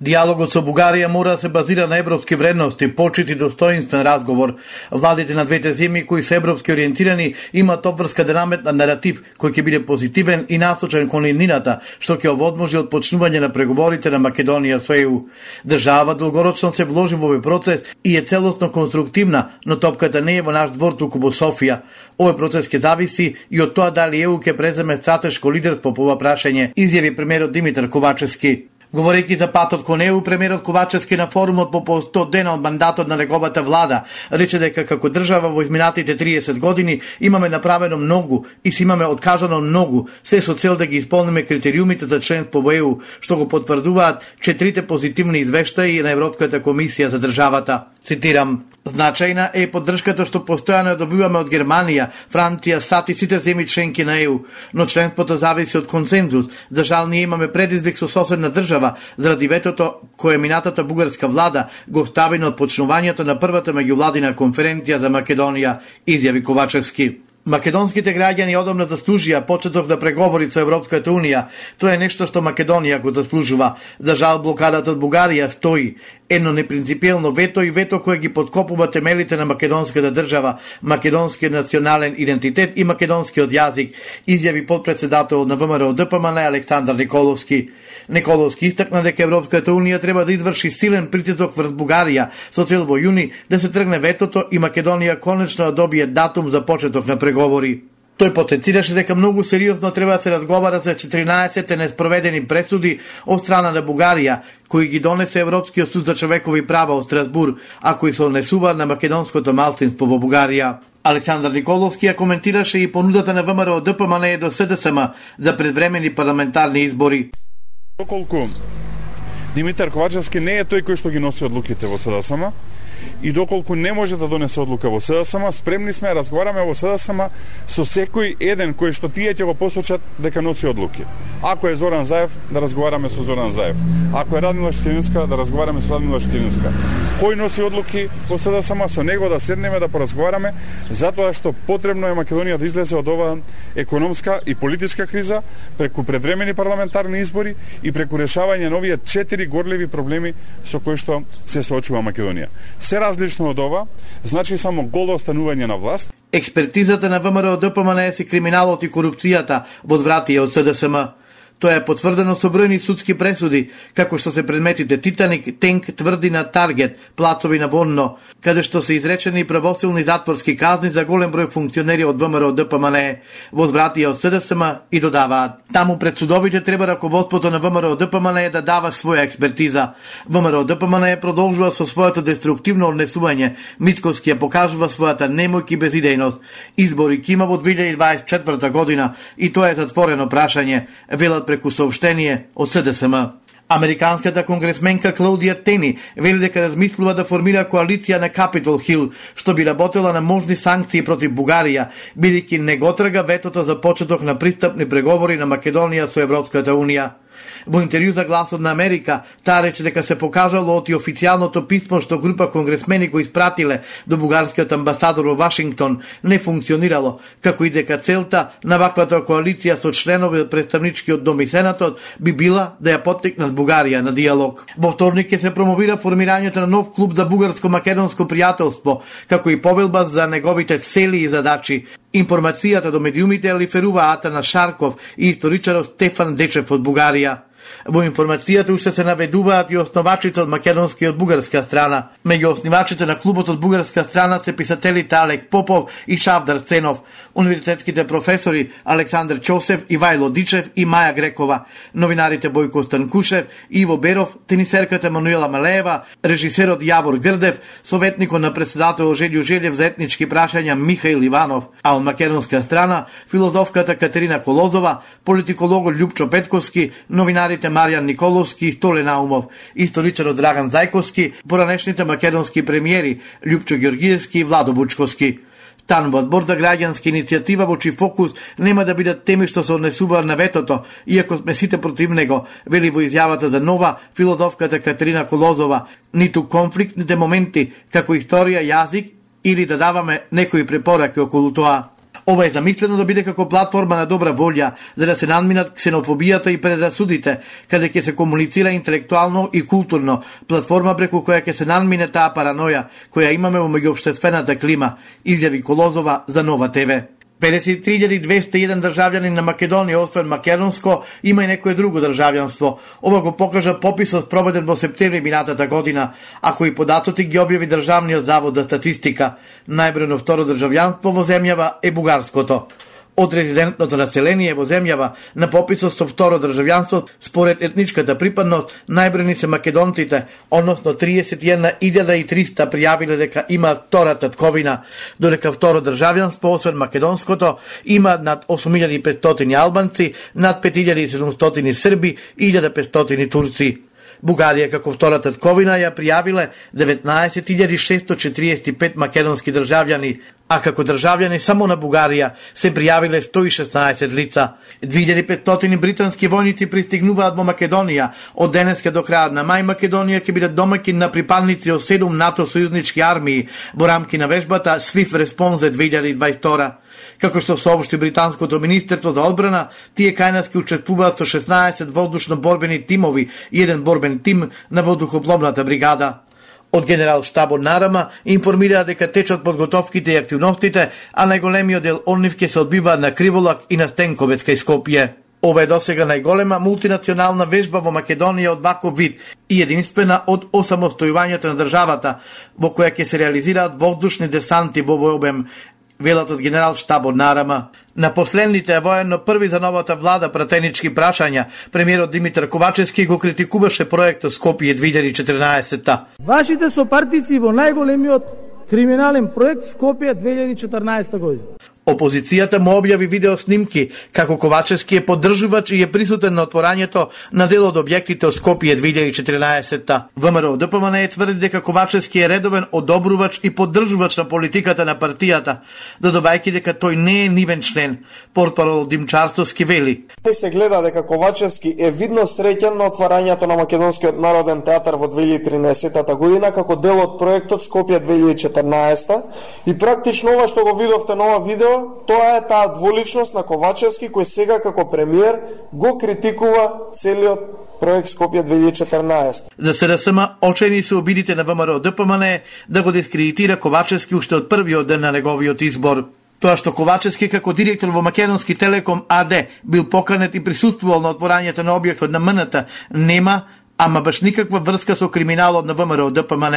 Диалогот со Бугарија мора да се базира на европски вредности, почит и достоинствен разговор. Владите на двете земји кои се европски ориентирани имаат обврска да на наратив кој ќе биде позитивен и насочен кон линината, што ќе овозможи од почнување на преговорите на Македонија со ЕУ. Држава долгорочно се вложи во овој процес и е целосно конструктивна, но топката не е во наш двор туку во Софија. Овој процес ќе зависи и од тоа дали ЕУ ќе преземе стратешко лидерство по ова прашање, изјави премиерот Димитар Ковачевски. Говорејќи за патот кон ЕУ, премиерот Ковачевски на форумот по 100 дена од мандатот на неговата влада рече дека како држава во изминатите 30 години имаме направено многу и си имаме откажано многу, се со цел да ги исполниме критериумите за членство во ЕУ, што го потврдуваат четирите позитивни извештаи на Европската комисија за државата. Цитирам, Значајна е поддршката што постојано добиваме од Германија, Франција, САД и сите земји членки на ЕУ, но членството зависи од консензус. За жал ние имаме предизвик со соседна држава заради ветото кое минатата бугарска влада го стави на почнувањето на првата меѓувладина конференција за Македонија, изјави Ковачевски. Македонските граѓани одамна заслужија почеток да преговори со Европската Унија. Тоа е нешто што Македонија го заслужува. За жал блокадата од Бугарија стои едно непринципиелно вето и вето кое ги подкопува темелите на македонската држава, македонскиот национален идентитет и македонскиот јазик, изјави подпредседател на ВМРО ДПМН Александар Николовски. Николовски истакна дека Европската унија треба да изврши силен притисок врз Бугарија со цел во јуни да се тргне ветото и Македонија конечно да добие датум за почеток на преговори. Тој потенцираше дека многу сериозно треба да се разговара за 14 неспроведени пресуди од страна на Бугарија, кои ги донесе Европскиот суд за човекови права од Страсбур, а кои се однесува на македонското малцинство во Бугарија. Александар Николовски ја коментираше и понудата на ВМРО ДПМН до СДСМ за предвремени парламентарни избори. Доколку Димитар Ковачевски не е тој кој што ги носи одлуките во СДСМ, и доколку не може да донесе одлука во СДСМ, спремни сме разговараме во СДСМ со секој еден кој што тие ќе го посочат дека носи одлуки. Ако е Зоран Заев, да разговараме со Зоран Заев. Ако е Радмила Штининска, да разговараме со Радмила Штининска. Кој носи одлуки во СДСМ, со него да седнеме да поразговараме, затоа што потребно е Македонија да излезе од оваа економска и политичка криза преку предвремени парламентарни избори и преку решавање на овие четири горливи проблеми со кои што се соочува Македонија се различно од ова, значи само голо останување на власт. Експертизата на ВМРО ДПМН е си криминалот и корупцијата возврати од СДСМ. Тоа е потврдено со бројни судски пресуди, како што се предметите Титаник, Тенк, Тврдина, Таргет, Плацови на Вонно, каде што се изречени правосилни затворски казни за голем број функционери од ВМРО ДПМН, возвратија од СДСМ и додаваат. Таму пред судовите треба раководството на ВМРО ДПМН да дава своја експертиза. ВМРО ДПМН продолжува со своето деструктивно однесување, Мицковски ја покажува својата немојка и безидејност. Избори ќе има во 2024 година и тоа е затворено прашање, велат преку сообштение од СДСМ. Американската конгресменка Клаудија Тени вели дека размислува да формира коалиција на Капитол Хил, што би работела на можни санкции против Бугарија, бидејќи не го трга ветото за почеток на пристапни преговори на Македонија со Европската Унија. Во интервју за Гласот на Америка, таа рече дека се покажало од и официјалното писмо што група конгресмени го испратиле до бугарскиот амбасадор во Вашингтон не функционирало, како и дека целта на ваквата коалиција со членови од представничкиот дом и Сенатот би била да ја поттикнат Бугарија на диалог. Во вторник ќе се промовира формирањето на нов клуб за бугарско-македонско пријателство, како и повелба за неговите цели и задачи. Информацијата до медиумите лиферува Атана Шарков и историчарот Стефан Дечев од Бугарија. Во информацијата уште се наведуваат и основачите од македонска и од бугарска страна. Меѓу основачите на клубот од бугарска страна се писателите Алек Попов и Шавдар Ценов, универзитетските професори Александар Чосев, Ивајло Дичев и Маја Грекова, новинарите Бојко Станкушев, Иво Беров, тенисерката Мануела Малеева, режисерот Јавор Грдев, советникот на председател Желју Желев за етнички прашања Михаил Иванов, а од македонска страна филозофката Катерина Колозова, политикологот Љупчо Петковски, новинар новинарите Маријан Николовски и Столе Наумов, историчарот Драган Зајковски, поранешните македонски премиери Лјупчо Георгиевски и Владо Бучковски. Тан во одбор за граѓанска иницијатива во чиј фокус нема да бидат теми што се однесуваат на ветото, иако сме сите против него, вели во изјавата за нова филозофката Катерина Колозова, ниту конфликтните моменти како историја, јазик или да даваме некои препораки околу тоа. Ова е замислено да биде како платформа на добра волја, за да се надминат ксенофобијата и предрасудите, каде ќе се комуницира интелектуално и културно, платформа преку која ќе се надмине таа параноја која имаме во меѓуобштествената клима, изјави Колозова за Нова ТВ. 53.201 државјани на Македонија, освен македонско, има и некое друго државјанство. Ова го покажа пописот проведен во септември минатата година, а кои податоти ги објави Државниот завод за статистика. Најбрено второ државјанство во земјава е бугарското од резидентното население во земјава на пописот со второ државјанство според етничката припадност најбрани се македонците, односно 31.300 пријавиле дека има втора татковина, додека второ државјанство освен македонското има над 8500 албанци, над 5700 срби и 1500 турци. Бугарија како втора татковина ја пријавиле 19.645 македонски државјани, а како државјани само на Бугарија се пријавиле 116 лица. 2500 британски војници пристигнуваат во Македонија. Од денеска до крајот на мај Македонија ќе биде домаќин на припадници од 7 НАТО сојузнички армии во рамки на вежбата Swift Response 2022. Како што сообшти британското министерство за одбрана, тие кајнаски учествуваат со 16 воздушно-борбени тимови и еден борбен тим на воздухопловната бригада. Од генерал штабо Нарама информираа дека течат подготовките и активностите, а најголемиот дел од нив ќе се одбива на Криволак и на Стенковец кај Скопје. Ова е досега најголема мултинационална вежба во Македонија од ваков вид и единствена од осамостојувањето на државата, во која ќе се реализираат воздушни десанти во обем, велат од генерал штабот Нарама. На последните воено први за новата влада пратенички прашања, премиерот Димитар Ковачевски го критикуваше проектот Скопје 2014-та. Вашите сопартици во најголемиот криминален проект Скопје 2014 година. Опозицијата му објави видео снимки како Ковачевски е поддржувач и е присутен на отворањето на дел од објектите од Скопје 2014-та. ВМРО ДПМН е тврди дека Ковачевски е редовен одобрувач и поддржувач на политиката на партијата, додавајќи дека тој не е нивен член. Портпарол Димчарстовски вели. Се гледа дека Ковачевски е видно среќен на отворањето на Македонскиот народен театар во 2013 година како дел од проектот Скопје 2014 и практично ова што го видовте на ова видео тоа е таа дволичност на Ковачевски кој сега како премиер го критикува целиот проект Скопје 2014. За СДСМ очени се обидите на ВМРО ДПМН да го дискредитира Ковачевски уште од првиот ден на неговиот избор. Тоа што Ковачевски како директор во Македонски Телеком АД бил поканет и присутствувал на отворањето на објектот на МНТ нема ама баш никаква врска со криминалот на ВМРО ДПМН.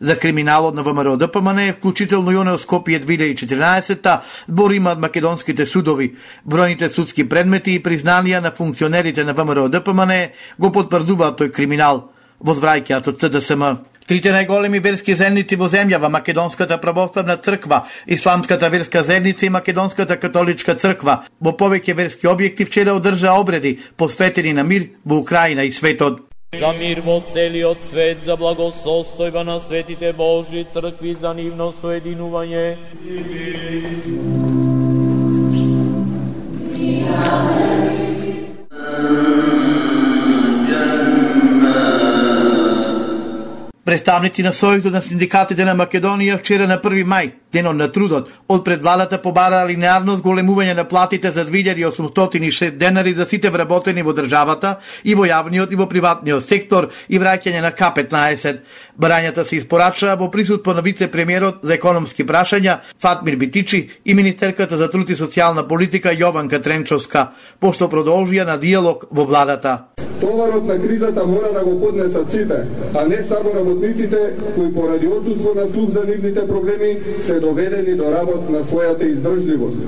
За криминалот на ВМРО ДПМН, вклучително и оне Скопје 2014-та, збор имаат македонските судови. Бројните судски предмети и признанија на функционерите на ВМРО ДПМН го потврдуваат тој криминал. Возвраќаат од ЦДСМ. Трите најголеми верски зедници во земјава, Македонската православна црква, Исламската верска зедница и Македонската католичка црква, во повеќе верски објекти вчера одржа обреди посветени на мир во Украина и светот. За мир во целиот свет, за благосостојба на светите Божи цркви, за нивно соединување. Представници на Сојузот на синдикатите на Македонија вчера на 1 мај, денот на трудот, од пред владата побараа линеарно зголемување на платите за 2806 денари за сите вработени во државата и во јавниот и во приватниот сектор и враќање на К15. Барањата се испорачаа во присутство на вице-премиерот за економски прашања Фатмир Битичи и министерката за труд и социјална политика Јованка Тренчовска, пошто продолжија на диалог во владата. Товарот на кризата мора да го поднесат сите, а не само работниците кои поради отсутство на слух за нивните проблеми се доведени до работ на својата издржливост.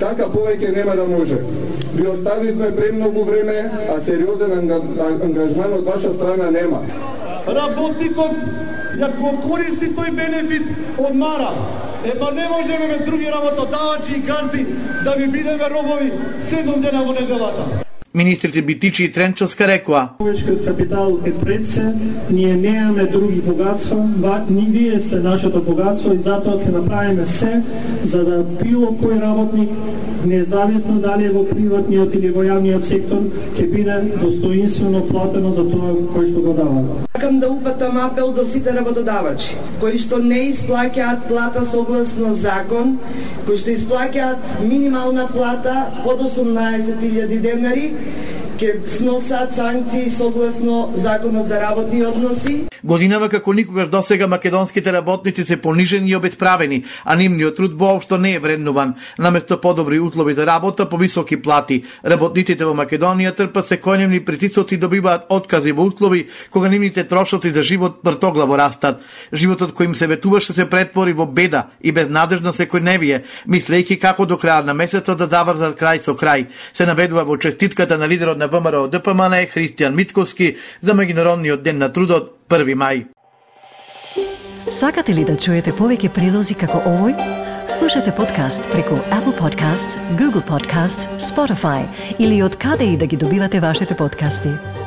Така повеќе нема да може. Ви оставивме премногу време, а сериозен ангажман од ваша страна нема. Работникот ја го користи тој бенефит од мара. Ема не можеме ме други работодавачи и газди да ви бидеме робови седум дена во неделата. Министрите Битичи и Тренчовска рекоа. Човечкиот капитал е пред се, ние неаме други богатства, ни вие сте нашето богатство и затоа ќе направиме се за да било кој работник, независно дали е во приватниот или во јавниот сектор, ќе биде достоинствено платено за тоа кој што го дава. Сакам да упатам апел до сите работодавачи, кои што не исплаќаат плата согласно закон, кои што исплаќаат минимална плата под 18.000 денари, ќе сносат санкции согласно Законот за работни односи. Годинава како никогаш досега македонските работници се понижени и обесправени, а нивниот труд воопшто не е вреднуван. Наместо подобри услови за работа, по високи плати. Работниците во Македонија трпат секојдневни притисоци и добиваат откази во услови кога нивните трошоци за живот бртоглаво растат. Животот кој им се ветуваше се претвори во беда и безнадежно секојдневие, мислејќи како до крајот на месецот да заврзат крај со крај. Се наведува во честитката на лидерот на ВМРО ДПМН Христијан Митковски за Меѓународниот ден на трудот 1 мај. Сакате ли да чуете повеќе прилози како овој? Слушате подкаст преку Apple Podcasts, Google Podcasts, Spotify или од каде и да ги добивате вашите подкасти.